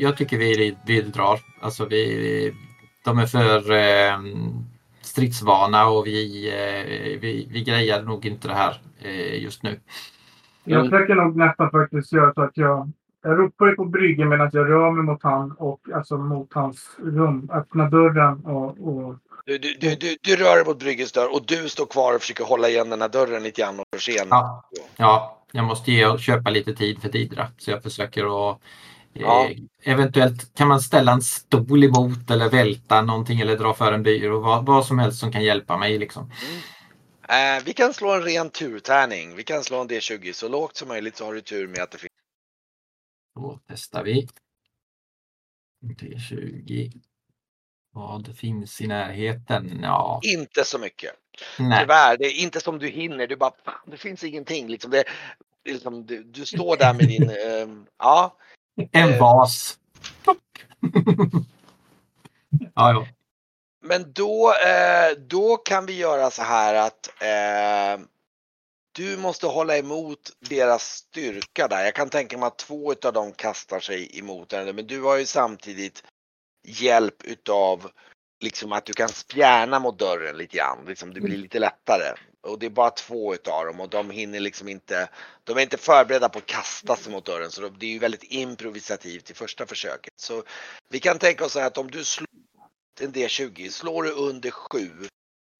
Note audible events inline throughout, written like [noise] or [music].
Jag, jag tycker vi, vi drar. Alltså vi, de är för eh, stridsvana och vi, eh, vi, vi grejar nog inte det här eh, just nu. Jag försöker nog nästan faktiskt göra så att jag, jag ropar på bryggen medan jag rör mig mot han och alltså mot hans rum. Öppna dörren och, och Du, du, du, du, du rör dig mot bryggens dörr och du står kvar och försöker hålla igen den här dörren lite grann och försena. Ja. Ja, jag måste ge köpa lite tid för Didra så jag försöker att Ja. eh, Eventuellt kan man ställa en stol emot eller välta någonting eller dra för en byrå. Vad, vad som helst som kan hjälpa mig liksom. Eh, vi kan slå en ren turtärning. Vi kan slå en D20 så lågt som möjligt så har du tur med att det finns. Då testar vi. T20. Vad finns i närheten? Ja, Inte så mycket. nej. Tyvärr, det är inte som du hinner. Du bara, "Fan, det finns ingenting. Liksom det, liksom, du, du står där med din, [laughs] ehm, ja. En vas. Plock. ja, ja. Men då, eh, då kan vi göra så här att eh, du måste hålla emot deras styrka där. Jag kan tänka mig att två utav dem kastar sig emot henne. Men du har ju samtidigt hjälp utav liksom att du kan spjärna mot dörren lite grann. Liksom det blir lite lättare. Och det är bara två utav dem och de hinner liksom inte, de är inte förberedda på att kasta sig mot dörren. Så det är ju väldigt improvisativt i första försöket. Så vi kan tänka oss att om du slår en D20, slår du under 7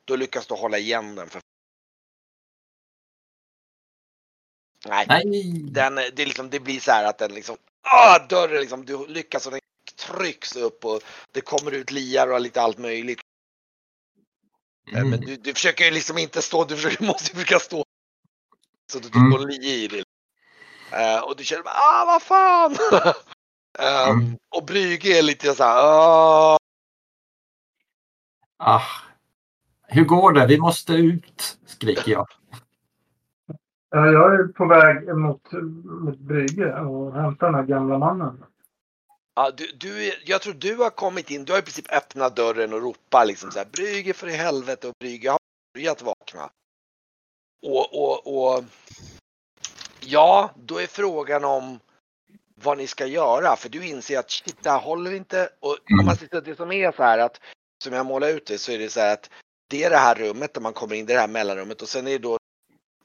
då lyckas du hålla igen den. För... Nej, Nej. Den, det, liksom, det blir så här att den liksom, ah, dörren liksom, du lyckas och den trycks upp och det kommer ut liar och lite allt möjligt. Eh, Mm. Men du, du försöker ju liksom inte stå, du försöker, [laughs] måste ju försöka stå så att du Mm. får en lia i det. Eh, och du känner bara, ah vad fan! [laughs] Ehm, Mm. Och Brygge är lite så här, ah. Ah. Hur går det? Vi måste ut, skriker jag. Ja, jag är på väg mot, mot Brygge och hämtar den här gamla mannen. Ja, du, du, jag tror du har kommit in, du har i princip öppnat dörren och ropat liksom så här Brygge för i helvete och Brygge har börjat vakna. Och, och, och ja, då är frågan om vad ni ska göra för du inser att shit, det här håller inte. Och om man tittar det som är så här att som jag målar ut det så är det så här att det är det här rummet där man kommer in, det är det här mellanrummet och sen är det då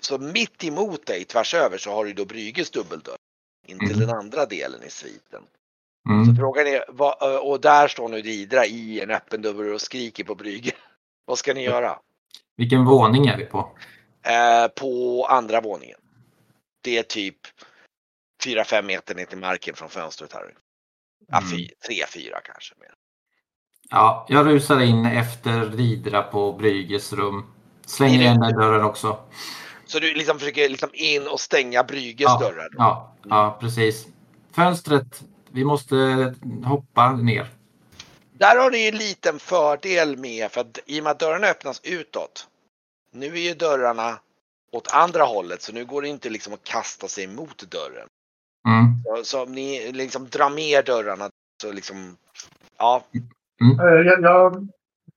så mitt emot dig tvärs över så har du då Brygges dubbeldörr in till Mm. den andra delen i sviten. Mm. Så frågan är, vad, och där står nu Didra i en öppen dörr och skriker på Brygge. [laughs] Vad ska ni göra? Vilken våning är vi på? Eh, på andra våningen. Det är typ 4-5 meter ner till marken från fönstret här. Ja, Mm. 3-4 kanske. Mer. Ja, jag rusar in efter Didra på Brygges rum. Slänger igen den dörren också. Så du liksom försöker liksom in och stänga Brygges Ja, dörrar? ja, ja, precis. Fönstret. Vi måste hoppa ner. Där har ni en liten fördel med för att i och med att dörrarna öppnas utåt. Nu är ju dörrarna åt andra hållet så nu går det inte liksom att kasta sig mot dörren. Mm. Så, så om ni liksom drar med dörrarna så liksom, ja, Eh, Jag, jag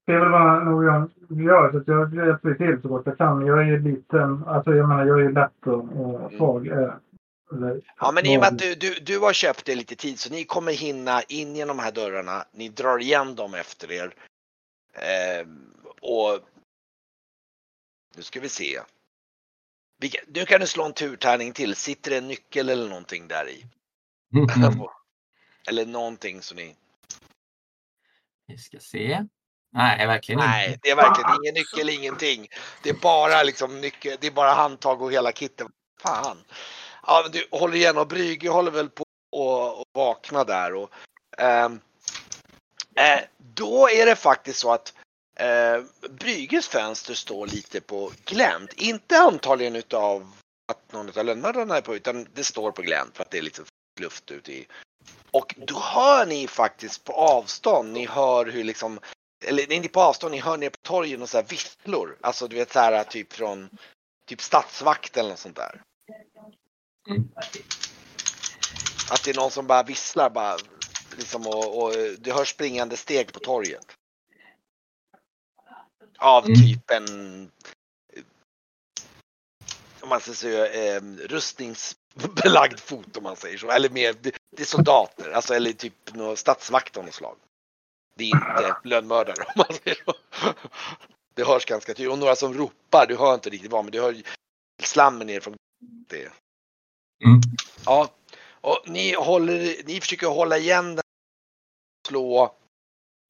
ser väl vad nog jag gör, så jag hjälper till så gott jag kan. Jag är ju liten, alltså jag menar jag är ju lätt och, och svag. eh, eller- ja men i och med att du, du, du har köpt det lite tid så ni kommer hinna in genom de här dörrarna, ni drar igen dem efter er. Ehm, och nu ska vi se. Nu kan du slå en turtärning till, sitter det en nyckel eller någonting där i? Mm. [laughs] Eller någonting som ni, Vi ska se. Nej, verkligen nej inte. det är verkligen ingen nyckel, ingenting. Det är bara liksom nyckel, det är bara handtag och hela kittet. Fan. Ja, men du håller igen och Brygge håller väl på att vakna där och ehm, eh, då är det faktiskt så att eh, Brygges fönster står lite på glänt. Inte antagligen utav att någon av lönnmördarna är på utan det står på glänt för att det är lite luft ute i. Och då hör ni faktiskt på avstånd, ni hör hur liksom eller inte på avstånd, ni hör ner på torgen och så här visslor. Alltså du vet så här typ från typ statsvakt eller något sånt där. Mm. Att det är någon som bara visslar bara. Liksom och, och du hör springande steg på torget. Av Mm. typ en om man ska säga eh, rustnings belagd fot om man säger så. Eller mer, det, är soldater, alltså eller typ någon statsmakt av något slag. Det är inte lönnmördare om man säger så. Det hörs ganska tydligt. Och några som ropar, du hör inte riktigt vad, men du hör slammen ner från det. Mm. Ja, och ni håller, ni försöker hålla igen den. Slå.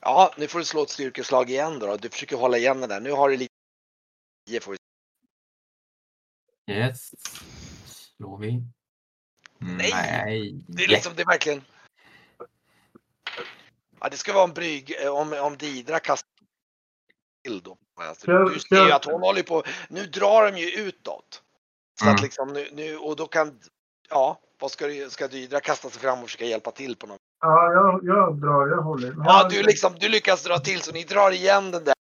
Ja, nu får du slå ett styrkeslag igen då. Du försöker hålla igen den där. Nu har du lite. Yes. Slår vi? Nej. Nej. Det är liksom, det är verkligen. Ja, det ska vara en brygg eh, om, om Didra kastar till då. Alltså, du ser ju att hon håller på. Nu drar de ju utåt. Så Mm. att liksom nu, nu och då kan. Ja, vad ska, du- ska Didra kasta sig fram och försöka hjälpa till på något? Ja, jag, jag drar. Jag håller. Ja, du liksom, du lyckas dra till så ni drar igen den där.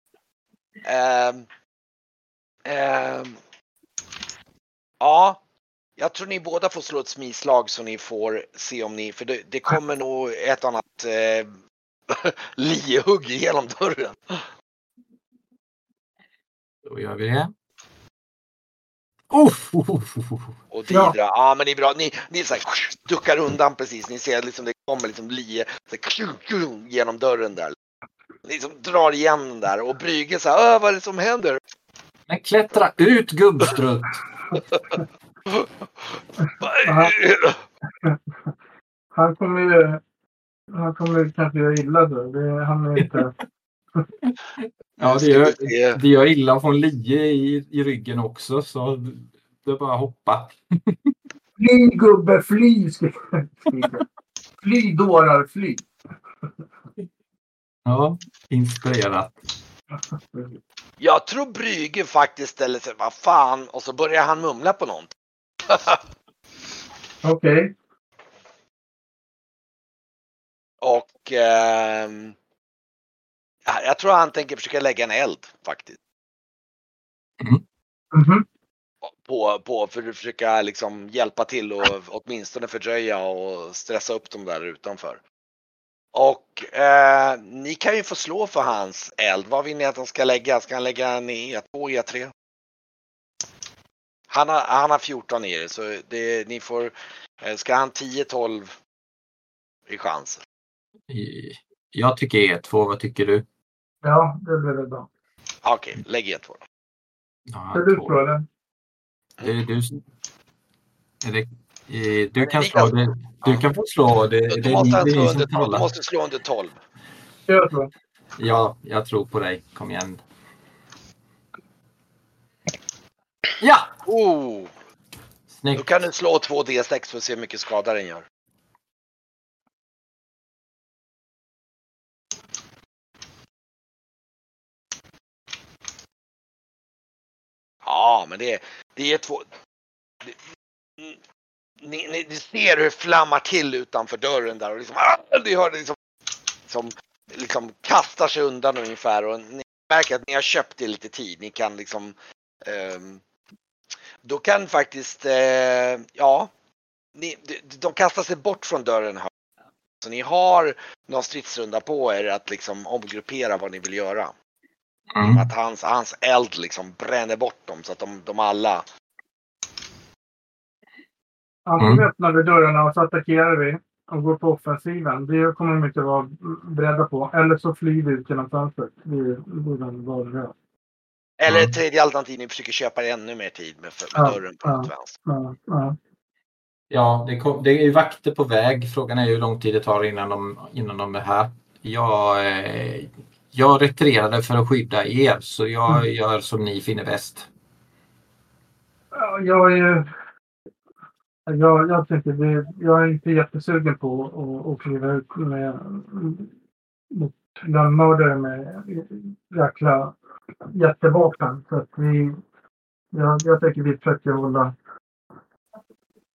Ehm, ehm, ja, jag tror ni båda får slå ett smislag så ni får se om ni, för det, det kommer nog ett annat eh, [laughs] liehugg genom dörren. Då gör vi det. Uff, uff, uff, uff. Och Didra, ja, Ja. men det är bra. Ni, ni så här, duckar undan precis. Ni ser liksom det kommer liksom lie här, genom dörren där. Ni liksom drar igen den där och Brygge så här, "Ö, vad är det som händer? Men klättra ut gubbstrutt! [laughs] Han kommer ju... Han kommer kanske göra illa då. Det, han är inte... Ja, det gör, det gör illa att få en lie i, i ryggen också så det är bara att hoppa. Fly gubbe, fly! Fly dårar, fly! Ja, inspirerat. Jag tror Brygge faktiskt ställer sig, vad fan, och så börjar han mumla på någonting. [laughs] Okej. Och ehm, ja, jag tror han tänker försöka lägga en eld faktiskt. Mhm. På, på för att försöka liksom hjälpa till och åtminstone fördröja och stressa upp dem där utanför. Och eh, ni kan ju få slå för hans eld. Vad vill ni att han ska lägga? Ska han lägga en E2, E3? Han har, han har 14 i det så det, ni får, eh, ska han 10-12 i chans? Jag tycker E2, vad tycker du? Ja, det blir väl bra. Okej, lägg E2 då. Ja, Ska du två. slå eller? Det är du, är det, eh, du kan slå. Det, du kan få slå. Det, Då det, måste det som under, du måste slå under 12. Jag tror. Ja, jag tror på dig. Kom igen. Ja! Oh, då Snyggt. kan du slå 2 D6 för att se hur mycket skada den gör. Ja, men det, det är två... Det, mm, ni, ni, ni ser hur det flammar till utanför dörren där och liksom, ah, ni hör det liksom, som liksom kastar sig undan ungefär och ni märker att ni har köpt det lite tid. Ni kan liksom ehm, då kan faktiskt, eh, ja, ni, de, de kastar sig bort från dörren. Här. Så ni har någon stridsrunda på er att liksom omgruppera vad ni vill göra. Mm. Att hans, hans eld liksom bränner bort dem så att de, de alla, Antingen Mm. öppnar vi dörrarna och så attackerar vi och går på offensiven. Det kommer de inte vara beredda på. Eller så flyr vi ut genom fönstret. Det val vi har. eller Mm. ett tredje alternativ, ni försöker köpa ännu mer tid med, med Ja, dörren på ja. vänster. Ja, ja. Ja, det, kom, det är ju vakter på väg. Frågan är hur lång tid det tar innan de, innan de är här. Jag, eh, jag retirerade för att skydda er så jag Mm. gör som ni finner bäst. Ja, Jag är. Jag, jag, tycker det, jag är inte jättesugen på att, att kliva ut med mot lönnmördare med jäkla jättevapen. Så att vi, jag, jag tycker vi försöker hålla...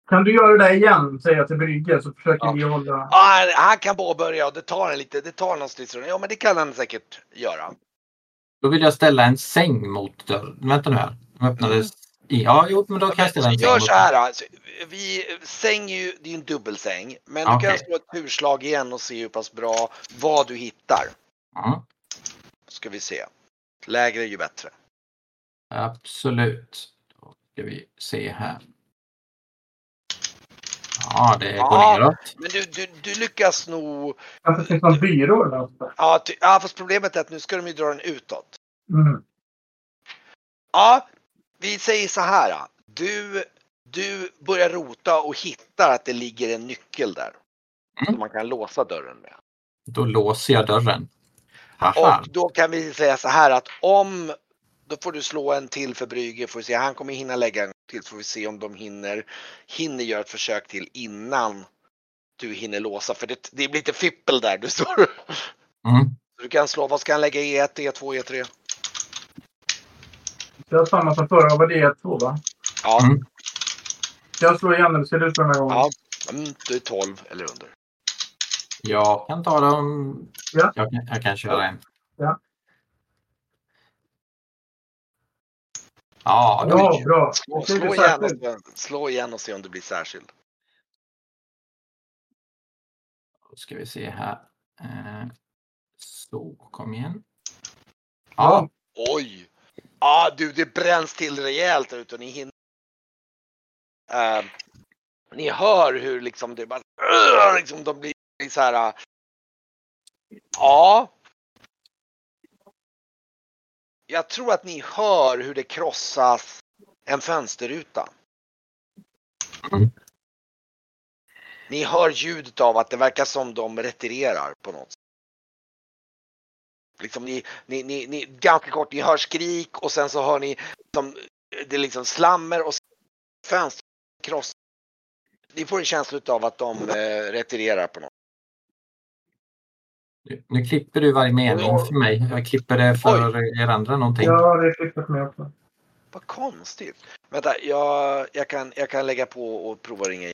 Kan du göra det igen, säger jag till Brygge, så försöker Ja. vi hålla... Ja, han, kan påbörja och det tar en lite, det tar någon stridsrunda. Ja men det kan han säkert göra. Då vill jag ställa en säng mot dörren. Vänta nu här. De öppnades. Ja, jo, men då kan jag ställa en säng. Gör mot- så här. Alltså, vi, säng är ju, det är ju en dubbelsäng. Men du Okej. kan slå ett turslag igen och se hur pass bra, vad du hittar. Ja, Ska vi se. Lägre ju bättre. absolut. Då ska vi se här. Ja, det går Ja. neråt. Men du, du, du lyckas nog. Kanske finns någon byrå eller något. Ja, ty, ja, fast problemet är att nu ska de ju dra den utåt. Mm. Ja, vi säger så här. Du, du börjar rota och hittar att det ligger en nyckel där. Mm. Som man kan låsa dörren med. Då låser jag dörren. Haha. Och då kan vi säga så här att om då får du slå en till för Brygge får vi se. Han kommer hinna lägga en till så får vi se om de hinner hinner göra ett försök till innan du hinner låsa för det, det blir lite fippel där. Du står. Mm. Du kan slå. Vad ska han lägga? E E1, E2, E3? Jag samma som förra. Vad det är två va? Ja, Mm. Jag slår igen eller ser det ut på den här gången? ja. Mm, du är 12 eller under. Jag kan ta dem. Ja. Jag, kan, jag kan köra en. Ja. Ja, då, Ja, bra. Slå, slå, igen och, slå igen och se om det blir särskild. då ska vi se här. Eh, Så, kom igen. Ja. Ja, Oj! Ja du, det bränns till rejält där ute och ni hinner. Eh, ni hör hur liksom det bara liksom de blir så här. eh, Ja. Jag tror att ni hör hur det krossas en fönsterruta. Mm. Ni hör ljudet av att det verkar som de retirerar på något sätt. Liksom ni, ni, ni, ni, ganska kort, ni hör skrik och sen så hör ni som, det är liksom slammer och fönster kross. Ni får en känsla av att de eh, retirerar på något. Nu, klipper du varje mening för mig. Jag klipper det för er andra någonting. Ja, det är klippt för mig också. Vad konstigt. Vänta, jag, jag, kan, jag kan lägga på och prova ringa igen.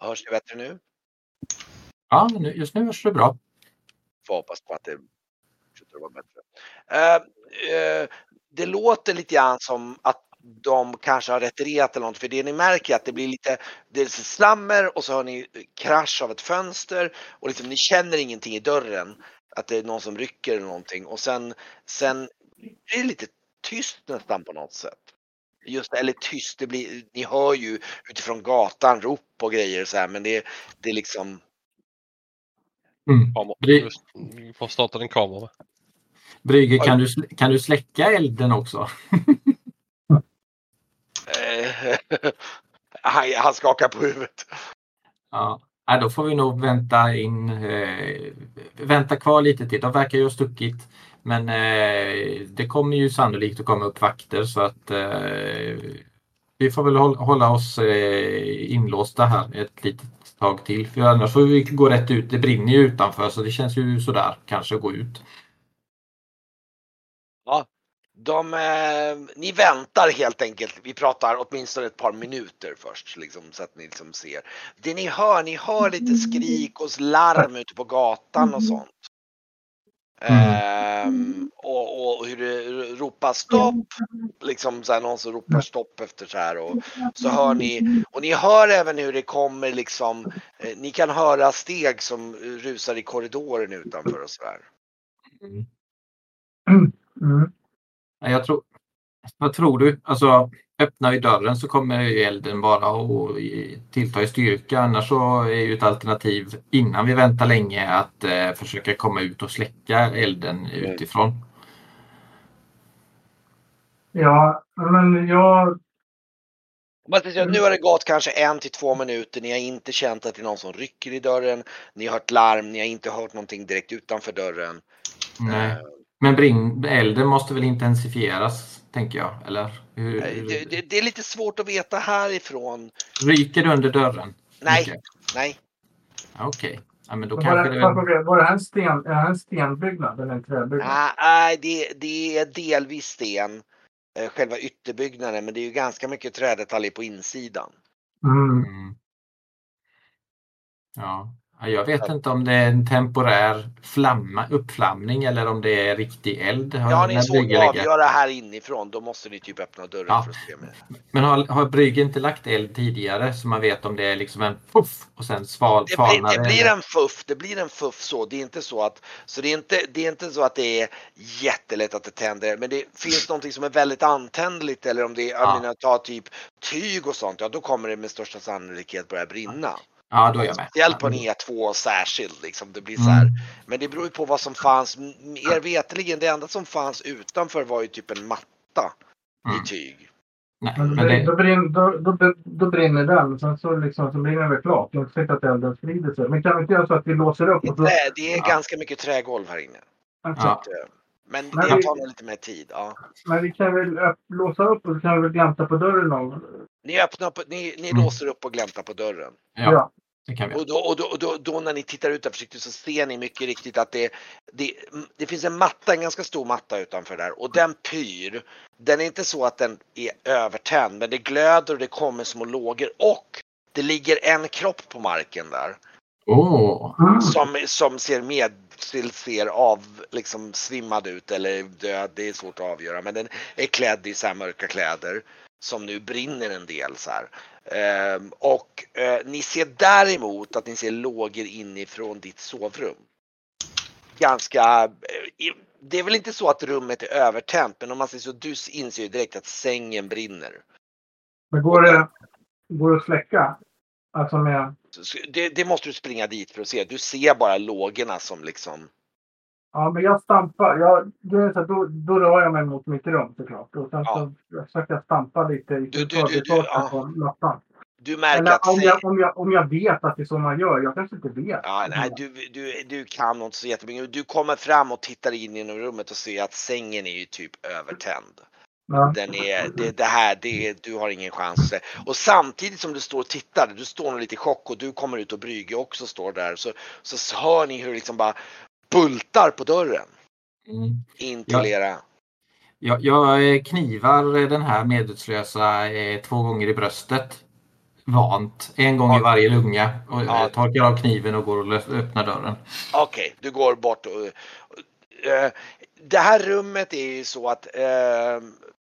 Hörs det bättre nu? Ja, nu, just nu hörs det bra. Får hoppas på att det fortsätter att vara bättre. Eh, eh, det låter lite grann som att de kanske har retirerat eller något för det ni märker är att det blir lite lite slammer och så hör ni krasch av ett fönster och liksom, ni känner ingenting i dörren. Att det är någon som rycker eller någonting och sen, sen är det lite tyst nästan på något sätt. Just eller tyst, det blir, ni hör ju utifrån gatan rop och grejer så här men det, det är liksom Mm. Du får starta din kamera. Brygge, kan du, kan du släcka elden också? [laughs] Eh, [laughs] han, han skakar på huvudet. Ja. Nej, då får vi nog vänta in, eh, vänta kvar lite till. De verkar ju ha stuckit. Men eh, det kommer ju sannolikt att komma upp vakter så att eh, vi får väl håll, hålla oss eh, inlåsta här ett litet tag till. För annars får vi gå rätt ut. Det brinner ju utanför så det känns ju sådär kanske att gå ut. De, eh, ni väntar helt enkelt. Vi pratar åtminstone ett par minuter först liksom, så att ni liksom ser. Det ni hör, ni hör lite skrik och larm ute på gatan och sånt. Ehm, och, och hur det ropas stopp. Liksom så här, någon som ropar stopp efter så här och så hör ni och ni hör även hur det kommer liksom. Eh, ni kan höra steg som rusar i korridoren utanför och så där. Mm. Ja, Jag tror, vad tror du? Alltså, öppnar vi dörren så kommer ju elden bara att tillta i styrka. Annars så är ju ett alternativ innan vi väntar länge att eh, försöka komma ut och släcka elden utifrån. Ja, men jag... Nu har det gått kanske en till två minuter. Ni har inte känt att det är någon som rycker i dörren. Ni har hört larm. Ni har inte hört någonting direkt utanför dörren. Nej. Men brinn, elden måste väl intensifieras, tänker jag? Eller hur, Det, det, det är lite svårt att veta härifrån. ryker det under dörren? Nej, Mycket? nej. Okej, ja, men då Var kanske det, det... var, det här en, sten, är det här en stenbyggnad eller en träbyggnad? Nej, nej, det, det är delvis sten. eh, Själva ytterbyggnaden. Men det är ju ganska mycket trädetaljer på insidan. Mm. Mm. Ja. Ja, Jag vet inte om det är en temporär flamma, uppflamning eller om det är riktig eld. Ja, ni när så Brygge lägger- avgöra här inifrån. Då måste ni typ öppna dörren Ja. för att se med. Men har, har Brygge inte lagt eld tidigare så man vet om det är liksom en puff och sen sval, Det blir, det blir en fuff, det blir en fuff så. Det är inte så att, så det är inte, det är inte så att det är jättelätt att det tänder. Men det finns någonting som är väldigt antändligt eller om det är, Ja. jag menar, ta typ tyg och sånt. Ja, då kommer det med största sannolikhet börja brinna. Ja, då är jag med. Speciellt på en E2 särskilt liksom. Det blir så här. Mm. Men det beror ju på vad som fanns. M- Er veteligen, det enda som fanns utanför var ju typ en matta Mm. i tyg. Nej, Men det, då, brinner, då, då, då brinner den. Sen så, liksom, så brinner det klart. Jag har inte att elden sprider sig. Men kan vi inte göra så att vi låser upp? Och så, trä, det är Ja. ganska mycket trägolv här inne. Ja. Eh, Men Men det vi- tar nog lite mer tid. Ja. Men vi kan väl öpp- låsa upp och så kan vi väl glänta på dörren någon. Ni, öppnar på, ni, ni Mm. låser upp och gläntar på dörren. ja. Och, då, och, då, och då, då när ni tittar ut där försiktigt så ser ni mycket riktigt att det, det, det finns en matta, en ganska stor matta utanför där och den pyr. Den är inte så att den är övertänd men det glöder och det kommer små lågor och det ligger en kropp på marken där! Mm. som, som ser med ser av liksom svimmad ut eller död. Det är svårt att avgöra men den är klädd i så här mörka kläder som nu brinner en del så här. Ehm, och eh, ni ser däremot att ni ser lågor inifrån ditt sovrum. Ganska, eh, det är väl inte så att rummet är övertänt men om man säger så, du inser ju direkt att sängen brinner. Men går det, går det att släcka? Alltså med... Det, det måste du springa dit för att se. Du ser bara lågorna som liksom Ja, men jag stampar. Jag, är att då, då rör jag mig mot mitt rum såklart. Och sen Ja. så försöker jag stampa lite i Du- du- du- du- förbifarten ja. på mattan. Du märker Eller att om jag, om, jag, om jag vet att det är så man gör. Jag kanske inte vet. Ja, nej, du, du, du kan inte så jättemycket. Du kommer fram och tittar in genom rummet och ser att sängen är ju typ övertänd. Ja. Den är, det, det här, det, du har ingen chans. Och samtidigt som du står och tittar, du står nog lite i chock och du kommer ut och Brygge också står där. Så, så hör ni hur liksom bara bultar på dörren Mm. in till Ja. era. Jag, jag eh, knivar den här medvetslösa eh, två gånger i bröstet. Vant. En gång i varje lunga. Och Ja. ja. torkar av kniven och går och öppnar dörren. Okej, du går bort och... och, eh, det här rummet är ju så att eh,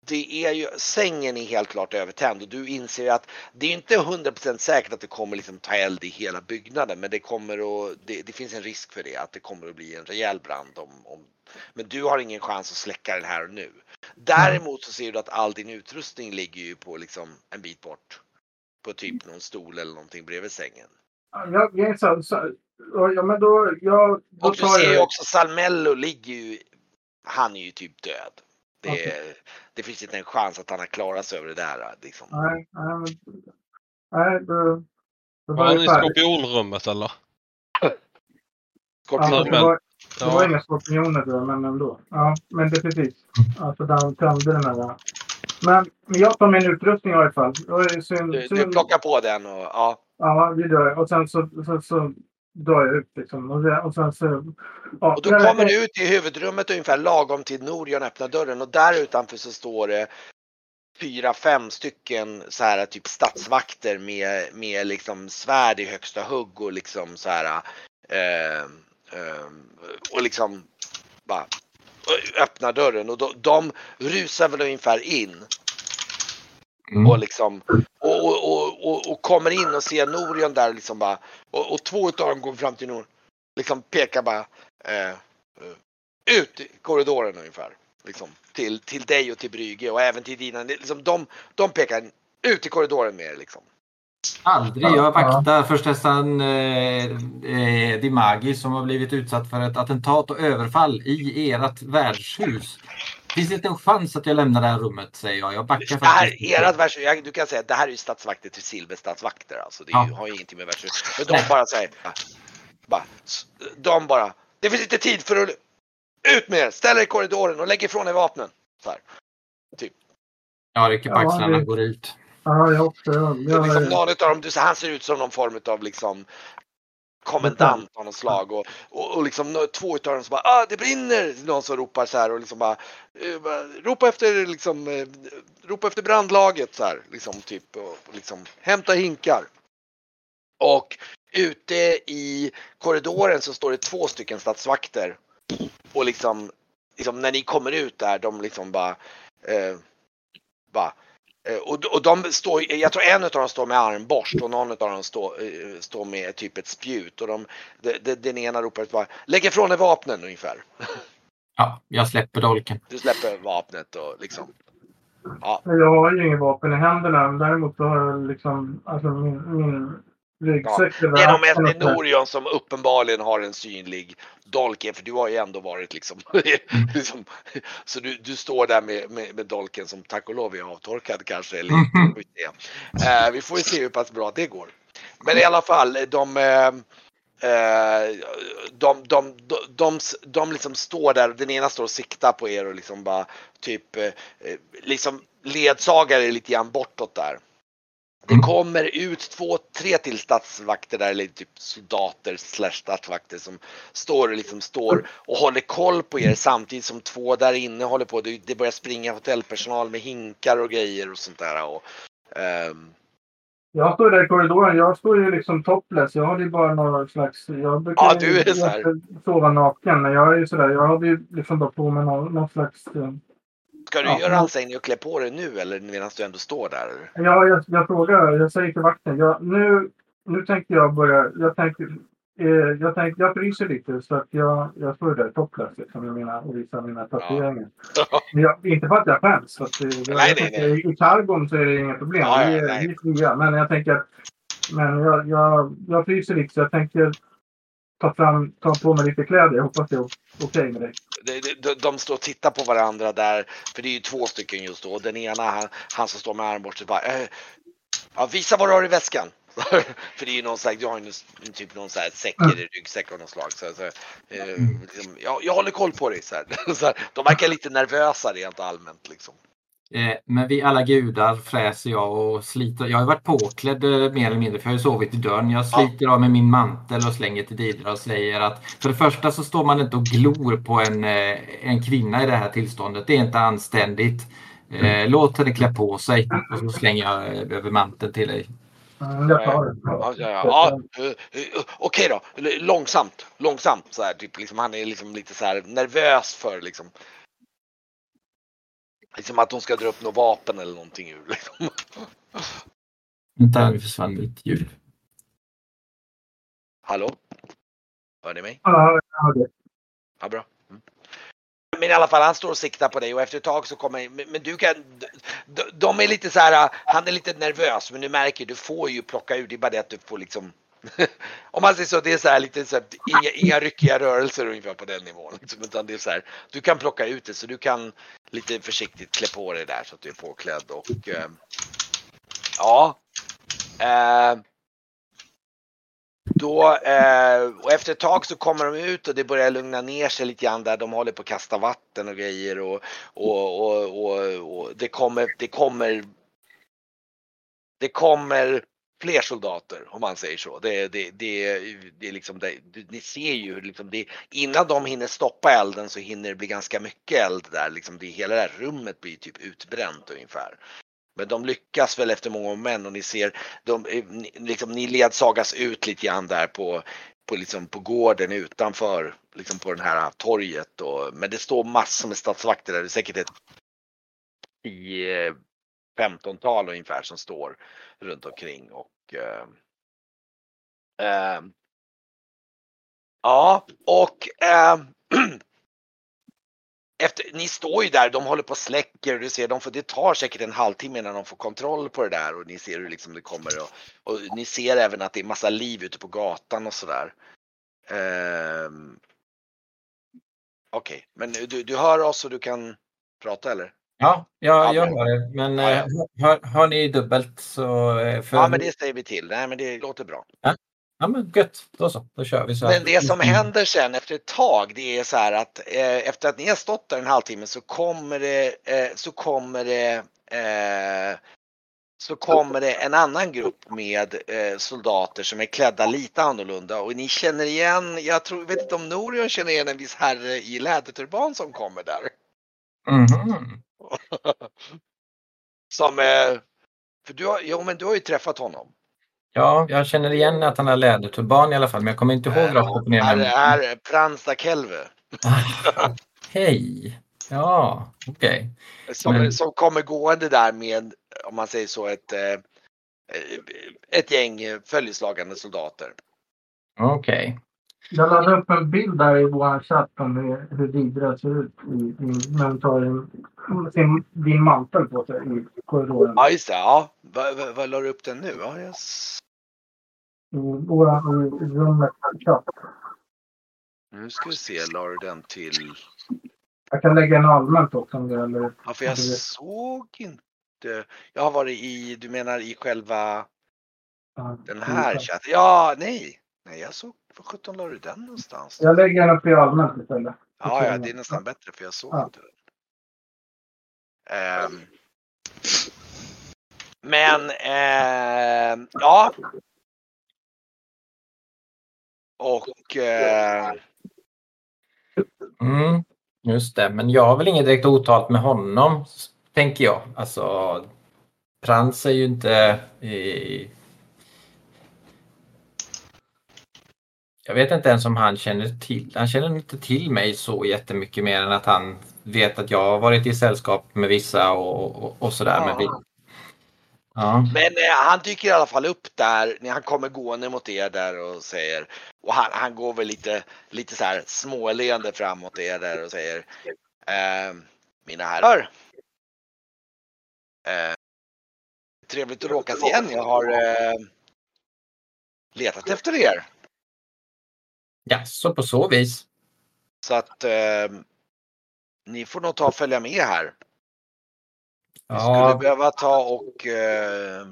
det är ju, sängen är helt klart övertänd och du inser att det är inte 100% säkert att det kommer liksom ta eld i hela byggnaden men det kommer att, det, det finns en risk för det, att det kommer att bli en rejäl brand om, om men du har ingen chans att släcka den här och nu. Däremot så ser du att all din utrustning ligger ju på liksom en bit bort. På typ någon stol eller någonting bredvid sängen. Jag, jag så, så, ja, men då, jag, då Och du ser ju också Salmello ligger ju, han är ju typ död. Det, Okej. det finns inte en chans att han har klarat sig över det där. Liksom. Nej, nej, Var var han i skorpionrummet eller? Ja, Skorpion. fast det var, det var Ja. inga skorpioner då, men ändå. Ja, men det är precis. Alltså där de tömde den här. Men, men jag tar min utrustning i alla fall. Synd, Du, du synd. plockar på den och ja. Ja, det gör jag. Och sen så, så, så drar jag ut liksom. Och, det, och sen så... Ja, Och då jag- kommer du ut i huvudrummet ungefär lagom till Norion öppnar dörren och där utanför så står det fyra, fem stycken så här typ stadsvakter med, med liksom svärd i högsta hugg och liksom så här eh, eh, och liksom bara öppnar dörren och de, de rusar väl ungefär in Mm. och liksom och, och, och, och, kommer in och ser Norion där liksom bara och, och två utav dem går fram till Norion liksom pekar bara eh, eh, ut i korridoren ungefär liksom till, till dig och till Brygge och även till dina liksom de, de pekar ut i korridoren med er liksom. Aldrig. Jag vaktar förstessan eh, eh, Dimagi som har blivit utsatt för ett attentat och överfall i ert värdshus. Finns det inte en chans att jag lämnar det här rummet, säger jag. Jag backar Det här, erat vers, jag, du kan säga att det här är ju stadsvakter till Silverstadsvakter alltså. Det Ja. har ju ingenting med värdshus. Men de Nej. bara säger, bara, de bara, det finns inte tid för att ut med er, ställ er i korridoren och lägg ifrån er vapnen. Så här. Jag rycker på Ja, axlarna och går ut. Ja, jag också. Jag, Så liksom jag, någon utav dem, du ser, han ser ut som någon form av liksom kommendant av något slag och, och, och liksom två utav dem som bara ah, det brinner! Någon som ropar så här och liksom bara, eh, bara ropa efter liksom eh, ropa efter brandlaget så här liksom typ och, och liksom hämta hinkar. Och ute i korridoren så står det två stycken stadsvakter. Och liksom, liksom när ni kommer ut där, de liksom bara, eh, bara och, och de står, jag tror en av dem står med armborst och någon av dem står, eh, står med typ ett spjut. Och de, de, de, den ena ropar bara lägg ifrån dig vapnen ungefär. Ja, jag släpper dolken. Du släpper vapnet och liksom. Ja, Jag har ju inget vapen i händerna. Däremot så har jag liksom alltså min, min ryggsäck över det är de axeln och mest så. Norion som uppenbarligen har en synlig dolken för du har ju ändå varit liksom, [laughs] liksom så du, du står där med, med, med dolken som tack och lov är avtorkad kanske eller. Mhm. Vi får se. Eh, vi får ju se hur pass bra det går. Men i alla fall de eh, eh, de, de, de, de, de liksom står där, den ena står och siktar på er och liksom bara typ eh, liksom ledsagar er lite grann bortåt där. Det Mm. kommer ut två, tre till stadsvakter där, eller typ soldater slash stadsvakter som står och liksom står och håller koll på er samtidigt som två där inne håller på. Det, börjar springa hotellpersonal med hinkar och grejer och sånt där. Och, ehm, Jag står där i korridoren. Jag står ju liksom topless. Jag har ju bara några slags... Jag brukar Ja, du är så här. sova naken. Men jag är ju sådär. Jag hade ju liksom bara på mig någon, någon slags... eh, ska du Ja, göra ansträngning och klä på dig nu eller medan du ändå står där? Ja, jag, jag frågar. Jag säger till vakten. Jag, nu, nu tänker jag börja... Jag tänker... Eh, jag, tänker, jag fryser lite så att jag, jag står där topless liksom, i mina, och visar mina tatueringar. Jag, inte för att jag skäms. för Att, det, jag, Nej, jag nej, I cargon så är det inga problem. Ja, ja, vi, är, vi är fria. Men jag tänker att men jag, jag, jag fryser lite så jag tänker ta, fram, ta på mig lite kläder. Jag hoppas det är okej med dig. De, de, står och tittar på varandra där, för det är ju två stycken just då. Den ena, han, han som står med armborstet bara, eh, ja, visa vad du har i väskan. [laughs] för det är ju någon slags, jag har ju en- typ någon så här säck eller ryggsäck av något slag. Så, så, eh, liksom, jag, jag håller koll på dig. Så här. [laughs] Så här, de verkar lite nervösa rent allmänt liksom. Eh, Men vi alla gudar fräser jag och sliter. Jag har varit påklädd eh, mer eller mindre för jag har ju sovit i dörren. Jag sliter av med min mantel och slänger till Didra och säger att för det första så står man inte och glor på en, eh, en kvinna i det här tillståndet. Det är inte anständigt. Eh, Låt henne klä på sig och så slänger jag över manteln till dig. Mm, jag tar det. Ja, ja, ja. ja Okej då, långsamt, långsamt så här, typ, liksom, han är liksom lite så här nervös för liksom. Liksom att hon ska dra upp något vapen eller någonting ur liksom. Vänta, nu försvann mitt ljud. Hallå? Hör ni mig? Ja, jag hör det. Ja, bra. Mm. Men i alla fall, han står och siktar på dig och efter ett tag så kommer, men, men du kan, de, de är lite så här, han är lite nervös men du märker, du får ju plocka ur, det är bara det att du får liksom [laughs] om man säger så, det är så här lite så här, inga, inga ryckiga rörelser ungefär på den nivån. Liksom, utan det är så här, du kan plocka ut det så du kan lite försiktigt klä på dig där så att du är påklädd och eh, ja. Eh, då, eh, och efter ett tag så kommer de ut och det börjar lugna ner sig lite grann där. De håller på att kasta vatten och grejer och, och, och, och, och det kommer, det kommer det kommer fler soldater om man säger så. Det, det, det, det är liksom det, ni ser ju hur liksom det, innan de hinner stoppa elden så hinner det bli ganska mycket eld där. Liksom det, hela det här rummet blir typ utbränt ungefär. Men de lyckas väl efter många om män och ni ser, de, eh, ni, liksom, ni ledsagas ut lite grann där på, på, liksom, på gården utanför, liksom på det här torget. Och, men det står massor med statsvakter där, det är säkert ett eh, 15-tal ungefär som står runt omkring och eh, eh, Ja, och eh, [clears throat] efter, ni står ju där, de håller på och släcker och du ser, de får, det tar säkert en halvtimme innan de får kontroll på det där och ni ser hur liksom det kommer och, och ni ser även att det är massa liv ute på gatan och sådär. Eh, Okej, men du, du hör oss och du kan prata eller? Ja, Ja, jag, hör det. Men Ja, eh, hör, hör ni dubbelt så... eh, För, Ja men det säger vi till, nej men det låter bra. ja, men gött. Då så. Då kör vi så. här. Men det som händer sen efter ett tag det är så här att eh, efter att ni har stått där en halvtimme så kommer det, eh, så kommer det eh, så kommer det en annan grupp med eh, soldater som är klädda lite annorlunda och ni känner igen, jag tror, vet inte om Norion känner igen en viss herre i läderturban som kommer där. Mhm. [laughs] som, eh, för du har, jo men du har ju träffat honom. Ja, jag känner igen att han har läderturban i alla fall, men jag kommer inte ihåg rakt upp och ner. Vem- är Pransta Kelve. Ah, [laughs] Hej! Ja, okej. Som, Men- som kommer gående där med, om man säger så, ett, eh, ett gäng eh, följeslagande soldater. Okej. Jag laddade upp en bild där i vår chatt om hur, hur Didra ser ut i, i, när hon tar en, sin, din mantel på sig i korridoren. Ja, just det. Ja. Vad la du upp den nu? Ja, jag I våra rummet chatt. nu ska vi se, la du den till... Jag kan lägga en allmänt också om det eller Ja, för jag såg inte. Jag har varit i, du menar i själva den här chatten? Ja, nej. Nej, jag såg, var sjutton la du den någonstans? Jag lägger den upp i allmänt istället. Ja, ja, det är nästan bättre för jag såg Ja. inte den. Ehm. men, ehm, ja. Och eh, Mm, just det, men jag har väl inget direkt otalt med honom, tänker jag. Alltså, Prans är ju inte... Eh, jag vet inte ens om han känner till. Han känner inte till mig så jättemycket mer än att han vet att jag har varit i sällskap med vissa och, och, och sådär. Men vi, ja. Men eh, han dyker i alla fall upp där när han kommer gående mot er där och säger och han, han går väl lite, lite så här småleende framåt er där och säger eh, Mina herrar. Eh, trevligt att råkas igen. Jag har eh, letat efter er. Ja, så på så vis. Så att eh, ni får nog ta och följa med här. Vi skulle Ja, behöva ta och eh,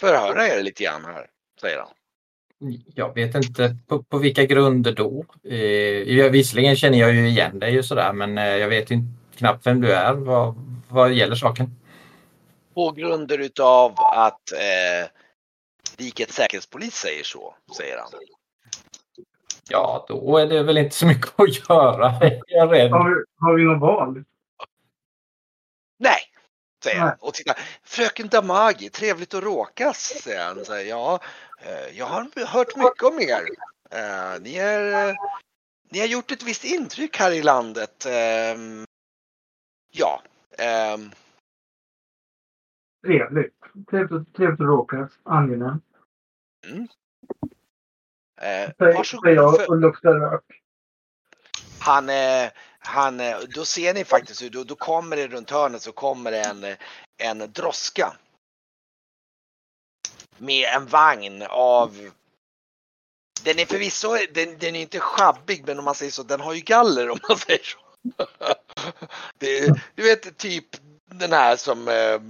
förhöra er lite grann här, säger han. Jag vet inte på, på vilka grunder då. Eh, jag, visserligen känner jag ju igen dig och sådär men eh, jag vet ju knappt vem du är vad, vad gäller saken. På grunder utav att eh, rikets säkerhetspolis säger så, säger han. Ja, då är det väl inte så mycket att göra. [laughs] Jag är rädd. Har vi, har vi något val? Nej, säger han. Och titta, fröken Damagi, trevligt att råkas, säger han. Så här, ja, eh, jag har hört mycket om er. Eh, ni, är, ni har gjort ett visst intryck här i landet. Ehm, ja. ehm, Trevligt. Trevligt, trevligt att råkas. Angenämt. Eh, varsågod. jag och luktar rök. han, eh, han, eh, då ser ni faktiskt hur, då, då kommer det runt hörnet så kommer det en, en droska. Med en vagn av Den är förvisso, den, den är inte sjabbig men om man säger så, den har ju galler om man [laughs] säger så. Det, du vet typ den här som eh,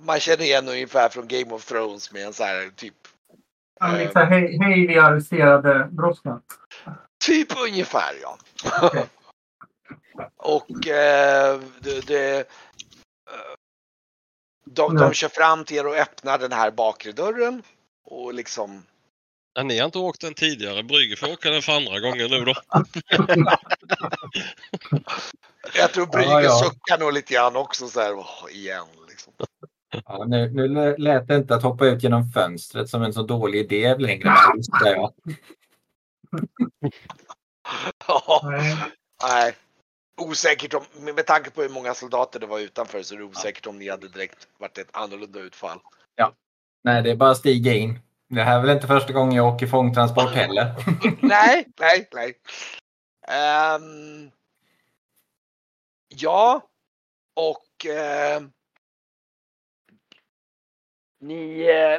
man känner igen ungefär från Game of Thrones med en så här typ liksom, hej, hej vi arresterade brottslingar. Typ ungefär ja. Okej. [laughs] och eh, det, det, eh, de, de kör fram till er och öppnar den här bakre dörren. Och liksom, Ja, ni har inte åkt den tidigare. Brygge får åka den för andra gången nu då. [laughs] jag tror Brygge Ja, ja. suckar nog lite grann också så här, "Åh, igen. Liksom. Ja, nu, nu lät det inte att hoppa ut genom fönstret som en så dålig idé längre. Ja. [laughs] Ja, Nej. Nej. Osäkert om, med med tanke på hur många soldater det var utanför så är det osäkert om ni hade direkt varit ett annorlunda utfall. Nej, det är bara att stiga in. Det här är väl inte första gången jag åker fångtransport heller. [laughs] nej, nej, nej. Ehm, ja, och ehm, ni, eh,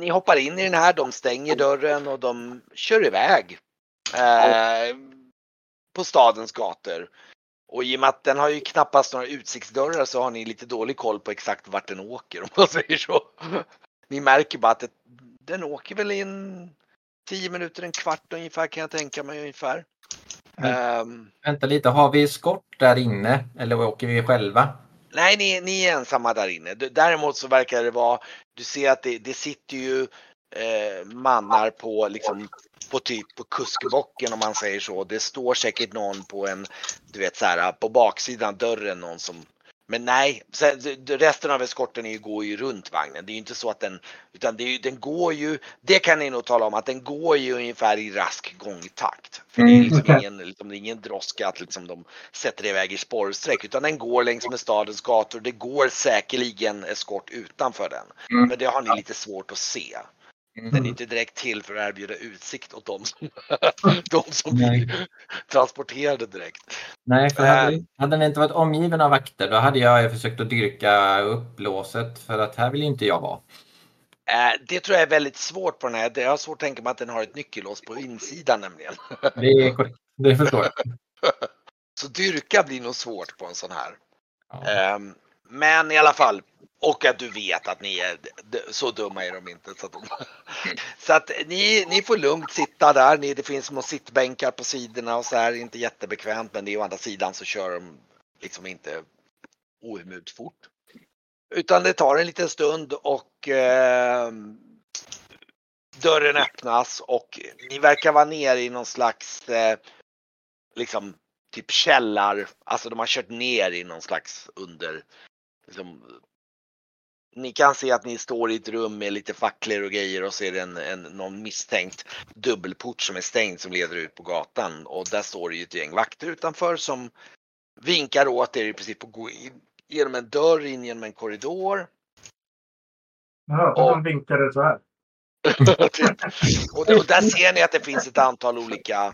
ni hoppar in i den här, de stänger dörren och de kör iväg eh, på stadens gator. Och i och med att den har ju knappast några utsiktsdörrar så har ni lite dålig koll på exakt vart den åker [laughs] om man säger så. Ni märker bara att det, den åker väl i en 10 minuter, en kvart ungefär kan jag tänka mig ungefär. Mm. Ehm, Vänta lite, har vi skott där inne eller åker vi själva? Nej, ni, ni är ensamma där inne. Däremot så verkar det vara, du ser att det, det sitter ju eh, mannar på liksom på typ på kuskbocken om man säger så. Det står säkert någon på en, du vet så här på baksidan dörren någon som men nej, resten av eskorten är ju, går ju runt vagnen. Det är ju inte så att den, utan det är den går ju, det kan ni nog tala om att den går ju ungefär i rask gångtakt. För det är Mm, liksom okej. ingen, liksom, det är ingen droska att liksom de sätter iväg i spårsträck utan den går längs med stadens gator. Det går säkerligen eskort utanför den. Mm. Men det har ni lite svårt att se. Mm. Den är inte direkt till för att erbjuda utsikt åt dem som, [laughs] [laughs] de som blir transporterade direkt. Nej, för Äh. hade, hade den inte varit omgiven av vakter då hade jag försökt att dyrka upplåset för att här vill inte jag vara. Eh, Det tror jag är väldigt svårt på den här. Jag har svårt att tänka mig att den har ett nyckelås på insidan nämligen. Det är [laughs] korrekt. Det förstår jag. Så dyrka blir nog svårt på en sån här. Ja. Ehm, Men i alla fall. Och att du vet att ni är så dumma är de inte. Så att, de... [laughs] så att ni, ni får lugnt sitta där. Ni, det finns små sittbänkar på sidorna och så här. Inte jättebekvämt men det är å andra sidan så kör de liksom inte ohemult fort. Utan det tar en liten stund och eh, dörren öppnas och ni verkar vara nere i någon slags eh, liksom typ källar, alltså de har kört ner i någon slags under liksom, ni kan se att ni står i ett rum med lite facklor och grejer och det en, en, någon misstänkt dubbelport som är stängd som leder ut på gatan och där står det ju ett gäng vakter utanför som vinkar åt er i princip att gå in genom en dörr in genom en korridor. Jaha, Ja. de vinkade så här. [laughs] och, och där ser ni att det finns ett antal olika